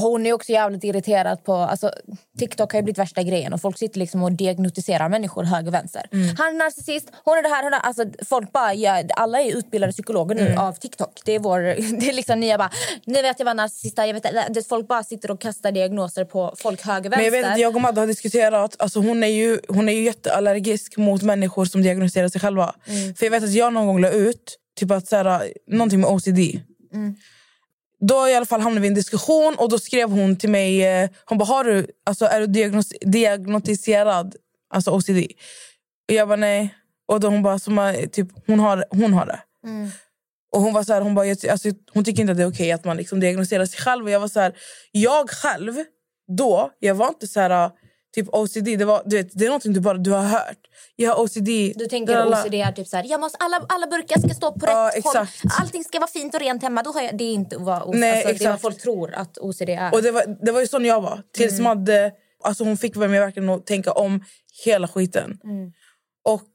hon är också jävligt irriterad på... Alltså, TikTok har ju blivit värsta grejen. Och Folk sitter liksom och diagnostiserar människor höger vänster. Han är narcissist, hon är det här. Hon är, alltså, folk bara, ja, alla är utbildade psykologer nu av TikTok. Det är, vår, det är liksom nya bara... Nu vet jag vad narcissist är. Jag vet, folk bara sitter och kastar diagnoser på folk höger och men jag vänster. vet att jag och Madde har diskuterat. Alltså hon, är ju, hon är ju jätteallergisk mot människor som diagnostiserar sig själva. Mm. För jag vet att jag någon gång la ut typ att så här, någonting med OCD. Då i alla fall hamnade vi i en diskussion och då skrev hon till mig, eh, hon bara, har du, alltså, är du diagnos diagnostiserad alltså OCD? Och jag bara nej. Och då hon bara, som, är, typ, hon, har, hon har det. Mm. Och hon var så här, hon, bara, alltså, hon tycker inte att det är okej att man liksom diagnostiserar sig själv. Och jag var så här, jag själv, då, jag var inte så här, typ OCD. Det, var, du vet, det är någonting du bara du har hört. Jag har OCD. Du tänker lalala. OCD är typ så här, jag måste, alla, alla burkar ska stå på Ja, rätt håll. exakt. Allting ska vara fint och rent hemma. Då har jag, det är inte vad, OCD, Nej, alltså, det är vad exakt. folk tror att OCD är. Och det var, det var ju sån jag var. Tills Mm. Madde, alltså hon fick mig verkligen att tänka om hela skiten. Mm. Och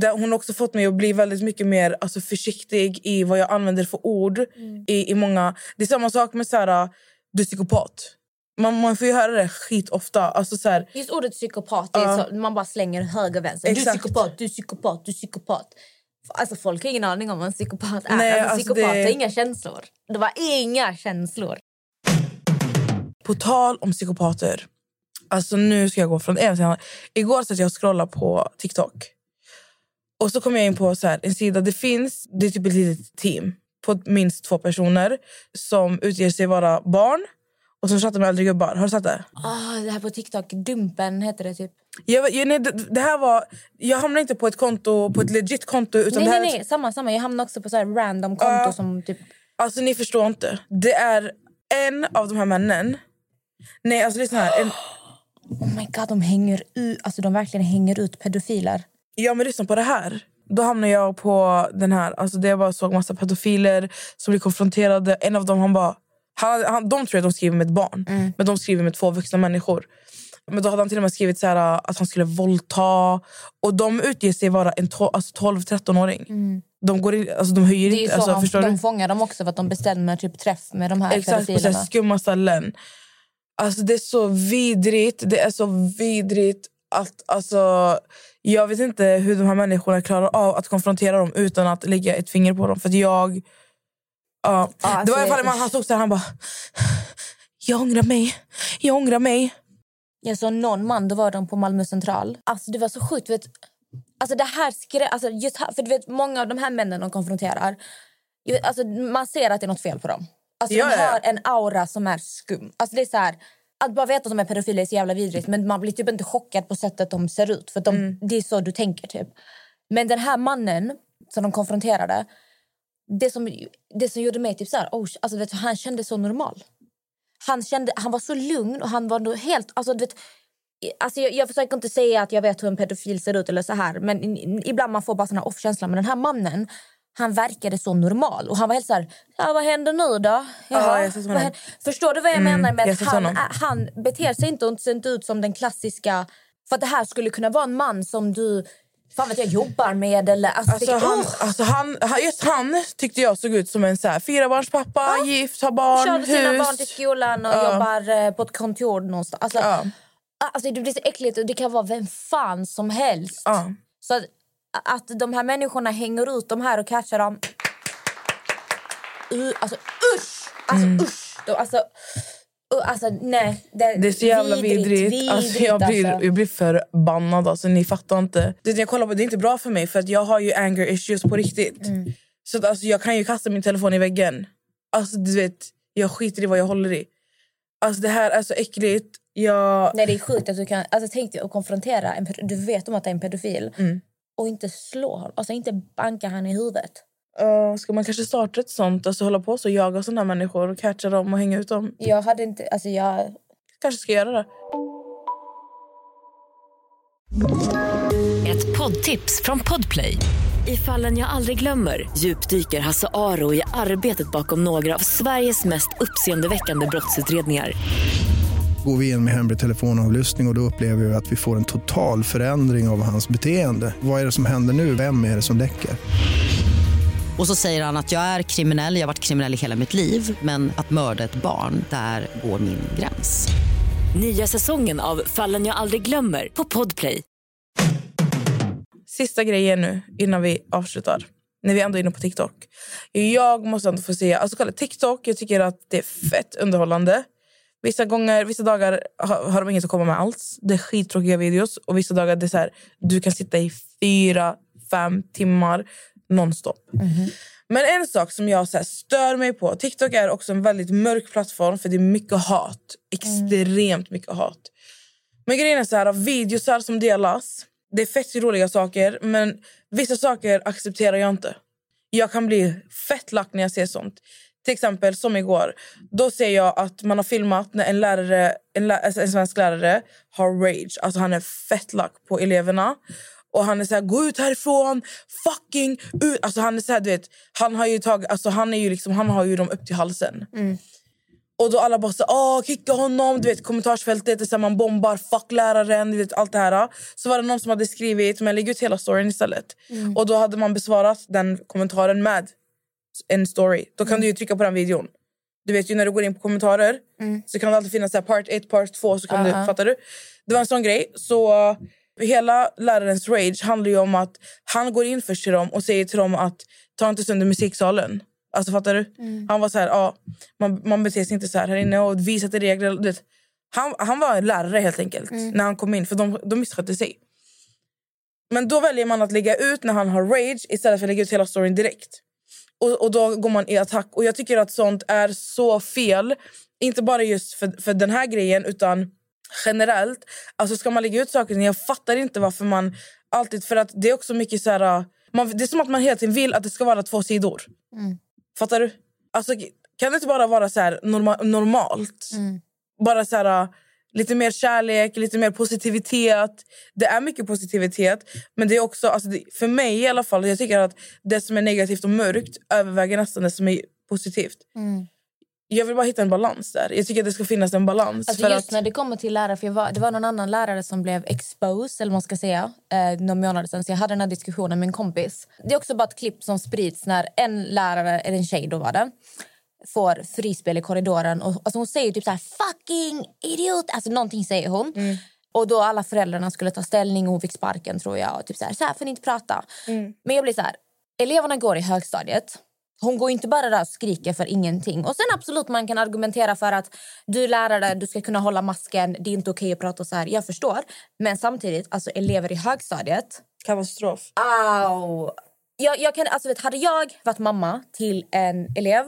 det, hon har också fått mig att bli väldigt mycket mer alltså, försiktig i vad jag använder för ord. Mm. I, i många, det är samma sak med så här, du är psykopat. Man, man får ju höra det skit ofta. Alltså, så här, Just ordet psykopat, Ja. så, man bara slänger höger och vänster. Du är Exakt. psykopat, du är psykopat, du är psykopat. Alltså folk har ingen aning om vad en psykopat är. Nej, alltså, alltså, psykopat det- har inga känslor. Det var inga känslor. På tal om psykopater. Alltså nu ska jag gå från ena till. Igår satt jag och scrollade på TikTok. Och så kom jag in på så här, en sida. Det finns det är typ ett litet team på minst två personer som utger sig vara barn och som chattar med äldre gubbar. Har du sett det? Ah, det här på TikTok, Dumpen heter det typ. Jag, jag, nej, det, det här var, jag hamnade inte på ett konto, på ett legit konto. Utan nej, det här, nej, nej, samma, samma. Jag hamnade också på så här random konto Ja. som typ... Alltså ni förstår inte. Det är en av de här männen. Nej, alltså lyssna här. En, Oh my god, de hänger ut, alltså de verkligen hänger ut pedofiler. Ja, men lyssna på det här. Då hamnade jag på den här. Alltså det jag bara såg massa pedofiler som blir konfronterade. En av dem han bara... Han, han, de tror att de skriver med ett barn, men de skriver med två vuxna människor. Men då hade han till och med skrivit så här, att han skulle våldta. Och de utger sig vara en to- alltså 12-13-åring. De, går in, alltså de höjer inte... så Alltså, han, förstår de du? fångar dem också för att de bestämmer typ träff med de här Exakt, pedofilerna. här skumma ställen. Alltså det är så vidrigt. Det är så vidrigt att... Alltså, jag vet inte hur de här människorna klarar av att konfrontera dem utan att lägga ett finger på dem. För jag... Ja. Ja, det var i alla alltså, fall man, han stod så här, han bara... Jag ångrar mig. Jag ångrar mig. Jag såg någon man, då var de på Malmö central. Alltså det var så sjukt. Vet, alltså det här skrä, alltså just här, för du vet, många av de här männen de konfronterar, vet, alltså man ser att det är något fel på dem. Alltså Ja, de ja, ja. har en aura som är skum. Alltså det är så här, att bara veta att de är pedofiler är så jävla vidrigt men man blir typ inte chockad på sättet de ser ut. För de, Mm. det är så du tänker typ. Men den här mannen som de konfronterade, det som, det som gjorde mig typ så här, oh, alltså vet du, han kände så normal. Han, kände, han var så lugn och han var nog helt... Alltså, du vet, alltså jag, jag försöker inte säga att jag vet hur en pedofil ser ut eller så här, men ibland man får bara sån här off-känsla. Men den här mannen, han verkade så normal. Och han var helt så här, ja, vad händer nu då? Ja, jag ser vad händer? Förstår du vad jag Mm, menar med att han, han beter sig inte och ser inte ut som den klassiska... För att det här skulle kunna vara en man som du fan vet jag, jobbar med. Eller, alltså, Alltså, det- han, Usch! alltså han, just han tyckte jag såg ut som en så här, fyrabarnspappa, gift, har barn, Körde sina hus. barn till skolan och Ja. jobbar eh, på ett kontor någonstans. Alltså, Ja. alltså, det blir så äckligt och det kan vara vem fan som helst. Ja. Så att, att de här människorna hänger ut de här och catchar dem. Uh, alltså usch! Alltså Mm. usch! Alltså, uh, alltså nej. Det, Det är så jävla vidrigt. Alltså, jag, blir, alltså. jag blir förbannad. Alltså, ni fattar inte. Det, jag kollar på, det är inte bra för mig för att jag har ju anger issues på riktigt. Mm. Så att, alltså, jag kan ju kasta min telefon i väggen. Alltså, du vet, jag skiter i vad jag håller i. Alltså, det här är så äckligt. Jag... Nej, det är sjukt att du kan... Alltså, tänk dig att konfrontera en Du vet om att det är en pedofil. Mm. Och inte slå honom. Alltså inte banka han i huvudet. Uh, ska man kanske starta ett sånt? Alltså hålla på så jaga här människor och catcha dem och hänga ut dem? Jag hade inte... Alltså jag... Kanske ska göra det. Ett poddtips från Podplay. I fallen jag aldrig glömmer djupdyker Hasse Aro i arbetet bakom några av Sveriges mest uppseendeväckande brottsutredningar. Går vi in med hemlig telefonavlyssning och, och då upplever vi att vi får en total förändring av hans beteende. Vad är det som händer nu? Vem är det som läcker? Och så säger han att jag är kriminell, jag har varit kriminell i hela mitt liv men att mörda ett barn, där går min gräns. Nya säsongen av Fallen jag aldrig glömmer på Podplay. Sista grejen nu innan vi avslutar. När vi ändå är inne på TikTok. Jag måste ändå få säga, alltså kolla TikTok, jag tycker att det är fett underhållande. Vissa gånger, vissa dagar har, har de inget att komma med alls. Det är skittråkiga videos. Och vissa dagar det är så här, du kan sitta i fyra, fem timmar nonstop. Men en sak som jag så stör mig på... TikTok är också en väldigt mörk plattform för det är mycket hat. Extremt mycket hat. Men grejen är så här, videosar som delas, det är fett roliga saker men vissa saker accepterar jag inte. Jag kan bli fett lack när jag ser sånt. Till exempel som igår. Då ser jag att man har filmat när en, lärare, en, lä alltså en svensk lärare har rage. Alltså han är fett lack på eleverna. Och han är så här, gå ut härifrån, fucking ut. Alltså han är så här, du vet, han har ju tagit, alltså han är ju liksom, han har ju dem upp till halsen. Och då alla bara så åh kicka honom, du vet kommentarsfältet, det är man bombar, fuck läraren, du vet allt det här. Så var det någon som hade skrivit, men lägg ut hela storyn istället. Mm. Och då hade man besvarat den kommentaren med en story. Då kan du ju trycka på den videon. Du vet ju när du går in på kommentarer så kan det alltid finnas så part 1, part 2 så kan Ja. du, fattar du? Det var en sån grej. Så hela lärarens rage handlar ju om att han går in först till dem och säger till dem att ta inte sönder musiksalen. Alltså fattar du? Han var så här, ja, man, man beter sig inte så här här inne och visar till regler. Du vet. Han, han var lärare helt enkelt när han kom in för de, de misskötte sig. Men då väljer man att lägga ut när han har rage istället för att lägga ut hela storyn direkt. Och, och då går man i attack. Och jag tycker att sånt är så fel. Inte bara just för, för den här grejen utan generellt. Alltså ska man lägga ut saker, jag fattar inte varför man alltid... För att det är också mycket så här... Man, det är som att man hela tiden vill att det ska vara två sidor. Fattar du? Alltså, kan det inte bara vara så här norma, normalt? Bara så här, lite mer kärlek, lite mer positivitet. Det är mycket positivitet, men det är också... Alltså det, för mig i alla fall, jag tycker att det som är negativt och mörkt överväger nästan det som är positivt. Jag vill bara hitta en balans där. Jag tycker att det ska finnas en balans. Alltså just att, när det kommer till lärare, för var, det var någon annan lärare som blev exposed, eller man ska säga, eh, några månader sedan. Så jag hade den här diskussionen med en kompis. Det är också bara ett klipp som sprids när en lärare, eller en tjej då var det, får frispel i korridoren. Och, alltså hon säger typ så här, fucking idiot! Alltså någonting säger hon. Och då alla föräldrarna skulle ta ställning och hon fick sparken tror jag. Och typ så här, så här får ni inte prata. Men jag blir så här, eleverna går i högstadiet. Hon går inte bara där och skriker för ingenting. Och sen absolut man kan argumentera för att du är lärare, du ska kunna hålla masken, det är inte okej att prata så här. Jag förstår. Men samtidigt, alltså elever i högstadiet. Katastrof. Au! Jag, jag kan, alltså vet, hade jag varit mamma till en elev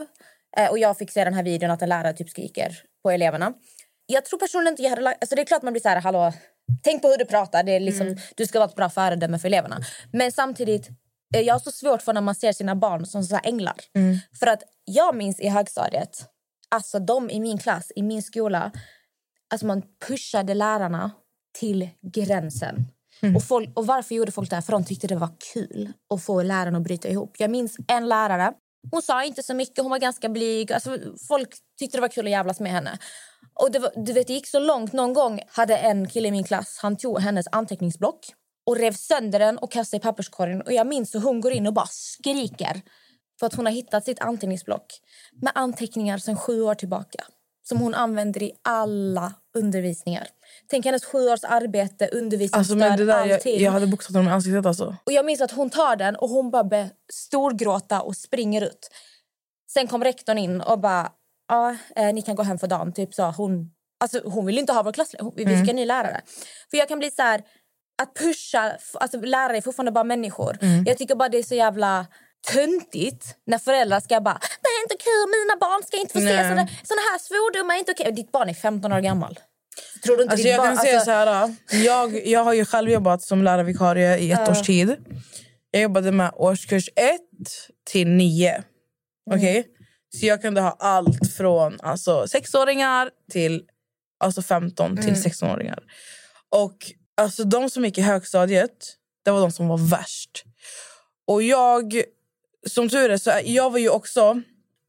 eh, och jag fick se den här videon att en lärare typ skriker på eleverna. Jag tror personligen inte jag hade alltså Det är klart man blir så här, hallå, tänk på hur du pratar. Det är liksom, Du ska vara ett bra föredöme för eleverna. Men samtidigt, jag har så svårt för när man ser sina barn som så änglar. För att jag minns i högstadiet, alltså de i min klass, i min skola, alltså man pushade lärarna till gränsen. Och, folk, och Varför gjorde folk det? här? För de tyckte det var kul att få lärarna att bryta ihop. Jag minns en lärare. Hon sa inte så mycket, hon var ganska blyg. Alltså, folk tyckte det var kul att jävlas med henne. Och det, var, du vet, det gick så långt. Någon gång hade en kille i min klass han tog hennes anteckningsblock och rev sönder den och kastade i papperskorgen. Och jag minns hur hon går in och bara skriker för att hon har hittat sitt anteckningsblock med anteckningar sedan sju år tillbaka som hon använder i alla undervisningar. Tänk hennes sju års arbete, undervisningsstöd, Alltså, där, jag, allting. jag hade boxat honom i ansiktet. Alltså. Och jag minns att hon tar den och hon bara storgråta och springer ut. Sen kom rektorn in och bara, ja, eh, ni kan gå hem för dagen. Typ så hon, alltså, hon vill inte ha vår klass. Vi fick en ny lärare. För jag kan bli så här, att pusha, alltså lärare är fortfarande bara människor. Jag tycker bara det är så jävla töntigt när föräldrar ska bara, det är inte okej mina barn ska inte få se såna, såna här svordomar. är inte okej. Ditt barn är 15 år gammal. Tror du inte Alltså ditt jag barn... kan säga alltså, så här. Jag, jag har ju själv jobbat som lärarvikarie i ett Ja. års tid. Jag jobbade med årskurs 1 till 9. Okej? Så jag kunde ha allt från alltså, sexåringar till alltså 15 till 16-åringar. Och alltså, de som gick i högstadiet, det var de som var värst. Och jag, som tur är, så jag var ju också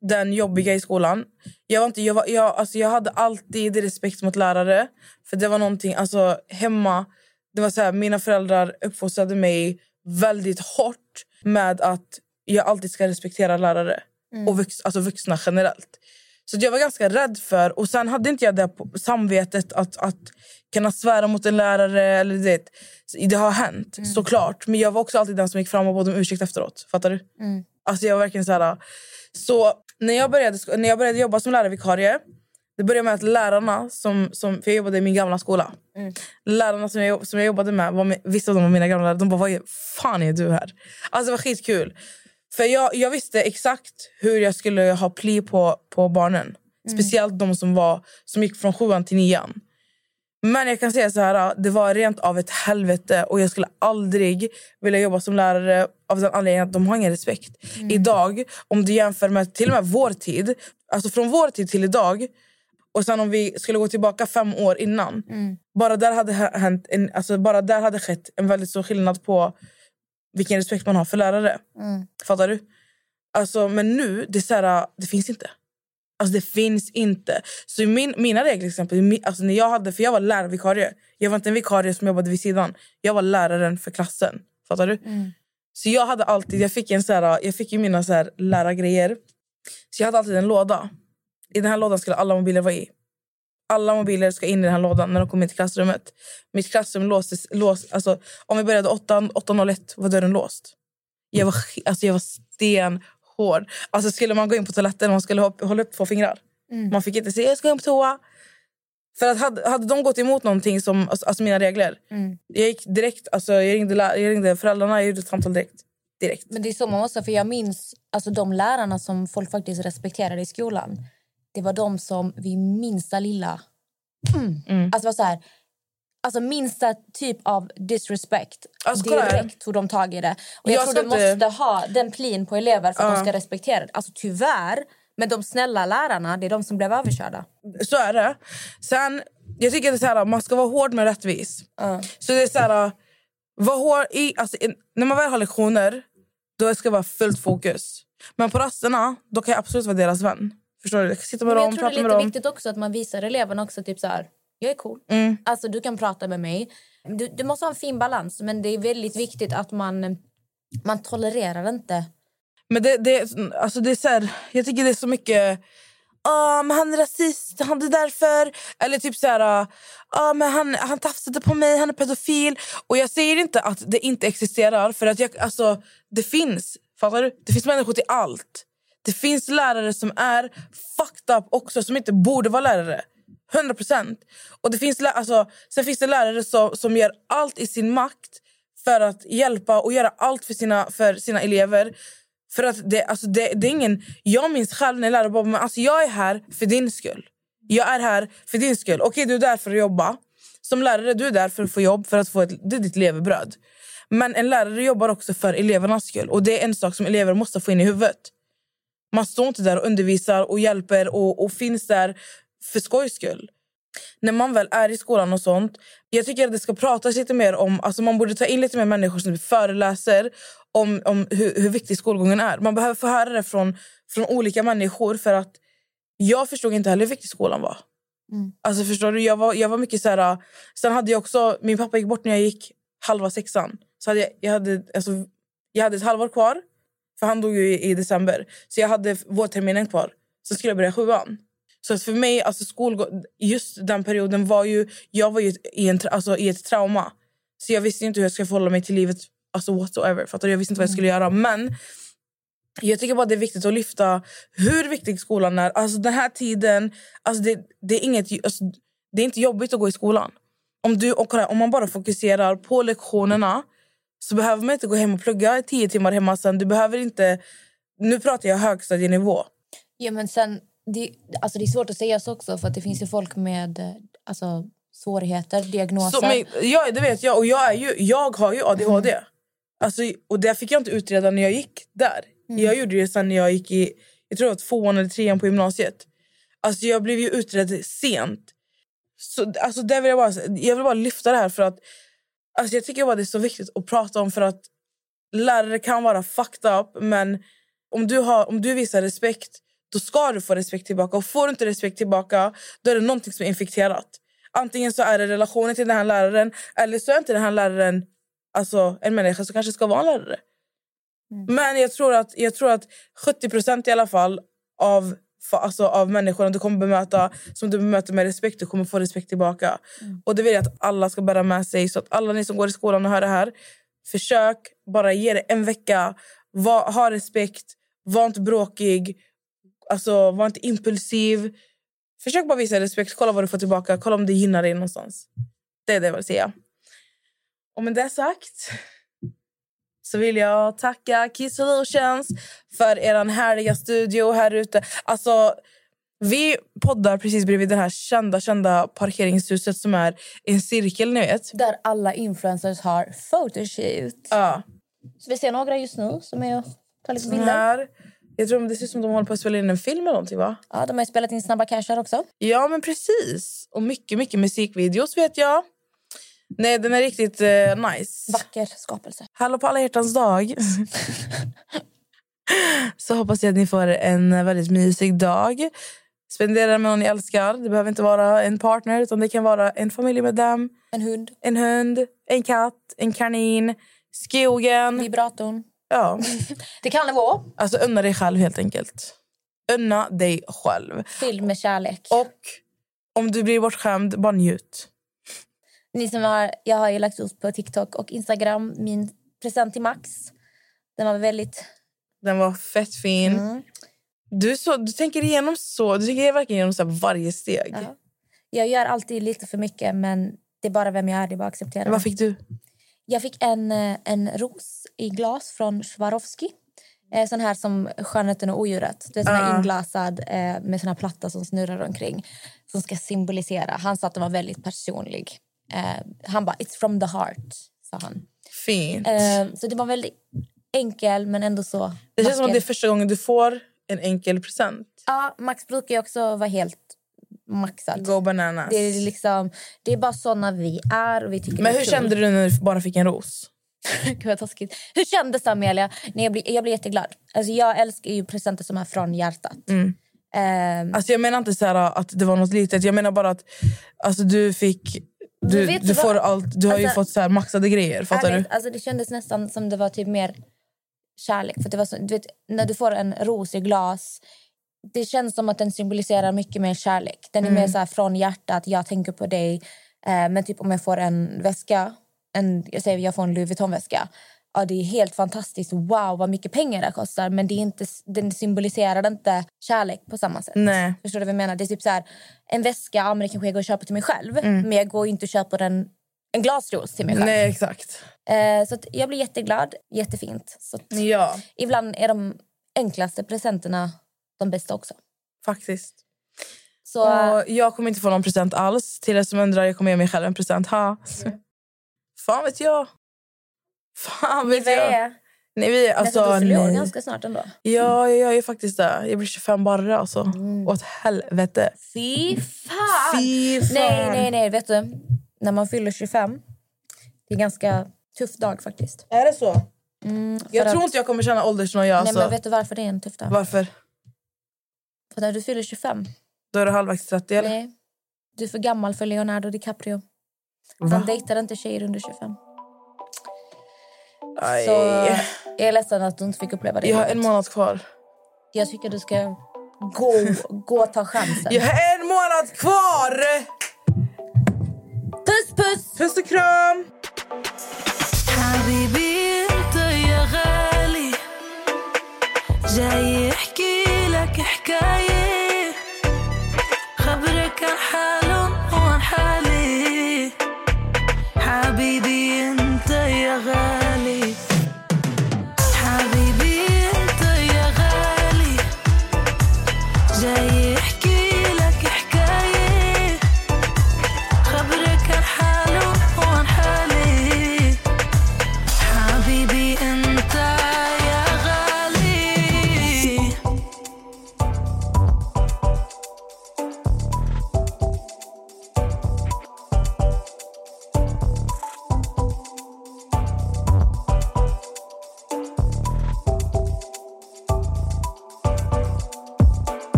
den jobbiga i skolan. Jag, var inte, jag, var, jag, alltså jag hade alltid respekt mot lärare. För det var någonting, alltså hemma, det var så här, mina föräldrar uppfostrade mig väldigt hårt med att jag alltid ska respektera lärare. Och vux, alltså vuxna generellt. Så jag var ganska rädd för, och sen hade inte jag det på samvetet att, att kunna svära mot en lärare. Eller det, det har hänt, såklart. Men jag var också alltid den som gick fram och bad om ursäkt efteråt. Fattar du? Alltså jag var verkligen så här... Så när jag började, när jag började jobba som lärarvikarie det började med att lärarna, som, som, för jag jobbade i min gamla skola. Lärarna som jag, som jag jobbade med, var med, vissa av dem var mina gamla lärare. De bara, vad är- fan är du här? Alltså det var skitkul. För jag, jag visste exakt hur jag skulle ha pli på, på barnen. Speciellt de som, var, som gick från sjuan till nian. Men jag kan säga så här, det var rent av ett helvete och jag skulle aldrig vilja jobba som lärare av den anledningen att de har ingen respekt. Idag, om du jämför med till och med vår tid, alltså från vår tid till idag och sen om vi skulle gå tillbaka fem år innan. Bara, där hade hä- hänt en, alltså bara där hade skett en väldigt stor skillnad på vilken respekt man har för lärare. Fattar du? Alltså, men nu, det, är så här, det finns inte. Alltså det finns inte. Så min, mina regler till exempel, alltså när jag hade, för jag var lärarvikarie. Jag var inte en vikarie som jobbade vid sidan. Jag var läraren för klassen. Fattar du? Så jag hade alltid, jag fick, en så här, jag fick ju mina så här lärargrejer. Så jag hade alltid en låda. I den här lådan skulle alla mobiler vara i. Alla mobiler ska in i den här lådan när de kommer in till klassrummet. Mitt klassrum låstes, lås, alltså, om vi började 8 8.01 var dörren låst. Jag var, alltså, jag var stenhård. Alltså, skulle man gå in på toaletten man skulle hålla upp två fingrar. Man fick inte säga jag ska gå på toa. För att hade, hade de gått emot någonting som alltså, alltså mina regler. Jag gick direkt, alltså, jag, ringde, jag ringde föräldrarna, jag gjorde ett samtal direkt. direkt. Men det är så man måste, för jag minns alltså de lärarna som folk faktiskt respekterade i skolan. Det var de som vid minsta lilla... Mm. Alltså, var så här, alltså minsta typ av disrespect. Alltså, direkt tog de tag i det. Och jag, Jag tror du måste ha den plin på elever för att Ja. de ska respektera det. Alltså tyvärr, men de snälla lärarna, det är de som blev överkörda. Så är det. Sen, jag tycker det är så här, man ska vara hård men rättvis. Så det är så här, var hård i, alltså, när man väl har lektioner, då ska det vara fullt fokus. Men på rasterna, då kan jag absolut vara deras vän. Förstår du? Jag kan sitta med Men dem, jag tror det är lite dem. viktigt också att man visar eleverna också typ så här, jag är cool. Mm. Alltså du kan prata med mig. Du, du måste ha en fin balans men det är väldigt viktigt att man man tolererar inte. Men det, det, alltså det är så här, jag tycker det är så mycket... Ah, men han är rasist, han är därför. Eller typ så här... Ah, men han, han tafsade på mig, han är pedofil. Och jag säger inte att det inte existerar. För att jag, alltså, Det finns. Fattar du? Det finns människor till allt. Det finns lärare som är fucked up också, som inte borde vara lärare. 100 procent. Alltså, sen finns det lärare som, som gör allt i sin makt för att hjälpa och göra allt för sina, för sina elever. För att det, alltså det, det är ingen... Jag minns själv när lärare bara, men alltså jag är här för din skull. Jag är här för din skull. Okej, okay, du är där för att jobba. Som lärare du är där för att få jobb, för att få ett, det är ditt levebröd. Men en lärare jobbar också för elevernas skull. Och det är en sak som elever måste få in i huvudet. Man står inte där och undervisar och hjälper och, och finns där för skojs skull. När man väl är i skolan och sånt, jag tycker att det ska pratas lite mer om, alltså man borde ta in lite mer människor som föreläser om, om hur, hur viktig skolgången är. Man behöver få höra det från, från olika människor för att jag förstod inte heller hur viktig skolan var. Alltså förstår du, jag var, jag var mycket så här, sen hade jag också, min pappa gick bort när jag gick halva sexan. Så hade jag, jag, hade, alltså, jag hade ett halvår kvar, för han dog ju i, i december. Så jag hade vårterminen kvar. Så skulle jag börja sjuan. Så att för mig, alltså skolgå- just den perioden var ju... Jag var ju i, en, alltså, i ett trauma. Så jag visste inte hur jag skulle förhålla mig till livet alltså whatsoever. Fattar du? Jag visste inte vad jag skulle göra. Men jag tycker bara det är viktigt att lyfta hur viktig skolan är. Alltså den här tiden, alltså det, det, är inget, alltså, det är inte jobbigt att gå i skolan. Om, du, och, om man bara fokuserar på lektionerna så behöver man inte gå hem och plugga tio timmar hemma sen. Du behöver inte... Nu pratar jag högstadienivå. Ja, men sen, det, alltså det är svårt att säga så också för att det finns ju folk med eh, alltså, svårigheter, diagnoser. Så, men, ja, det vet jag. Och jag, är ju, jag har ju ADHD. Alltså, och det fick jag inte utreda när jag gick där. Jag gjorde det sen när jag gick i jag tror var tvåan eller trean på gymnasiet. Alltså, jag blev ju utredd sent. Så, alltså, det vill jag, bara, jag vill bara lyfta det här för att alltså, jag tycker bara det är så viktigt att prata om för att lärare kan vara fucked up men om du, har, om du visar respekt då ska du få respekt tillbaka. Och får du inte respekt tillbaka då är det någonting som är infekterat. Antingen så är det relationen till den här läraren eller så är inte den här läraren alltså, en människa som kanske ska vara en lärare. Men jag tror att, jag tror att 70% i alla fall av, alltså, av människorna du kommer bemöta som du bemöter med respekt, du kommer få respekt tillbaka. Och det vill jag att alla ska bära med sig. Så att alla ni som går i skolan och hör det här, försök bara ge det en vecka. Var, ha respekt, var inte bråkig, alltså, var inte impulsiv. Försök bara visa respekt, kolla vad du får tillbaka, kolla om det gynnar dig någonstans. Det är det jag vill säga. Och med det sagt så vill jag tacka Key Solutions för er härliga studio här ute. Alltså, vi poddar precis bredvid det här kända, kända parkeringshuset som är en cirkel, ni vet. Där alla influencers har photoshoot. Ja. Så vi ser några just nu som är och tar lite bilder. här. Jag tror det ser ut som de håller på att spela in en film eller någonting va? Ja, de har spelat in Snabba Cash här också. Ja men precis. Och mycket, mycket musikvideos vet jag. Nej, den är riktigt eh, nice. Vacker skapelse. Hallå på alla hjärtans dag. Så hoppas jag att ni får en väldigt mysig dag. Spendera med någon ni älskar. Det behöver inte vara en partner utan det kan vara en familjemedlem. En hund. En hund, en katt, en kanin, skogen. Vibratorn. Ja. Det kan det vara. Alltså unna dig själv helt enkelt. Unna dig själv. Fylld med kärlek. Och om du blir bortskämd, bara njut. Ni som har, jag har ju lagt ut på TikTok och Instagram min present till Max. Den var väldigt... Den var fett fin. Mm. Du, så, du tänker igenom så. Du tänker verkligen igenom så varje steg. Ja. Jag gör alltid lite för mycket, men det är bara vem jag är. Det är bara att acceptera. Vad fick du? Jag fick en, eh, en ros i glas från Swarovski. Eh, sån här som Skönheten och odjuret. Det är sån här Ah. inglasad eh, med sån här platta som snurrar omkring. Som ska symbolisera. Han sa att den var väldigt personlig. Eh, han bara, it's from the heart, sa han. Fint. Eh, så det var väldigt enkel men ändå så det känns som att vacker. det är första gången du får en enkel present. Ja, Max brukar också vara helt maxad. Go bananas. Det är, liksom, det är bara såna vi är. Och vi tycker Men hur kul. kände du när du bara fick en ros? Gud vad taskigt. Hur kändes det Amelia? Nej, jag, blir, jag blir jätteglad. Alltså, jag älskar ju presenter som är från hjärtat. Mm. Ehm, Alltså jag menar inte så här att det var något litet. Jag menar bara att alltså, du fick... Du, du, du får allt, du har ju Alltså, fått så här maxade grejer. Fattar ärligt, du? Alltså, det kändes nästan som det var typ mer kärlek. För det var så, du vet, när du får en ros i glas det känns som att den symboliserar mycket mer kärlek. Den är Mm. mer så från hjärtat, jag tänker på dig. Eh, men typ om jag får en väska, en, jag säger jag får en Louis Vuitton-väska. Ja, det är helt fantastiskt. Wow, vad mycket pengar det kostar. Men det är inte, den symboliserar inte kärlek på samma sätt. Nej. Förstår du vad jag menar? Det är typ så här, en väska, ja, men det kanske jag går och köper till mig själv. Mm. Men jag går inte och köper en, en glasros till mig själv. Nej, exakt. Eh, så jag blir jätteglad. Jättefint. Så Ja, Ibland är de enklaste presenterna de bästa också. faktiskt. Så, Och jag kommer inte få någon present alls. Till er som undrar, jag kommer ge mig själv en present. Ha. Fan vet jag. Fan vet jag. är Nej, vi, alltså, alltså, du fyller år nej. ganska snart ändå. Ja, jag är faktiskt det. Jag blir 25 bara alltså. Mm. Åt helvete. Fy fan! Fy fan. Nej, nej, nej. Vet du? När man fyller 25, det är en ganska tuff dag faktiskt. Är det så? Mm, Jag att- tror inte jag kommer känna åldersnoja. Nej, Alltså. men vet du varför det är en tuff dag? Varför? För när du fyller 25... Då är du halvvägs 30, eller? Nej. Du är för gammal för Leonardo DiCaprio. Va? Han dejtar inte tjejer under 25. Aj. Så jag är ledsen att du inte fick uppleva det. Jag har en månad kvar. Jag tycker du ska gå, gå och ta chansen. Jag har en månad kvar! Puss, puss! Puss och kram! Habibi, inte jag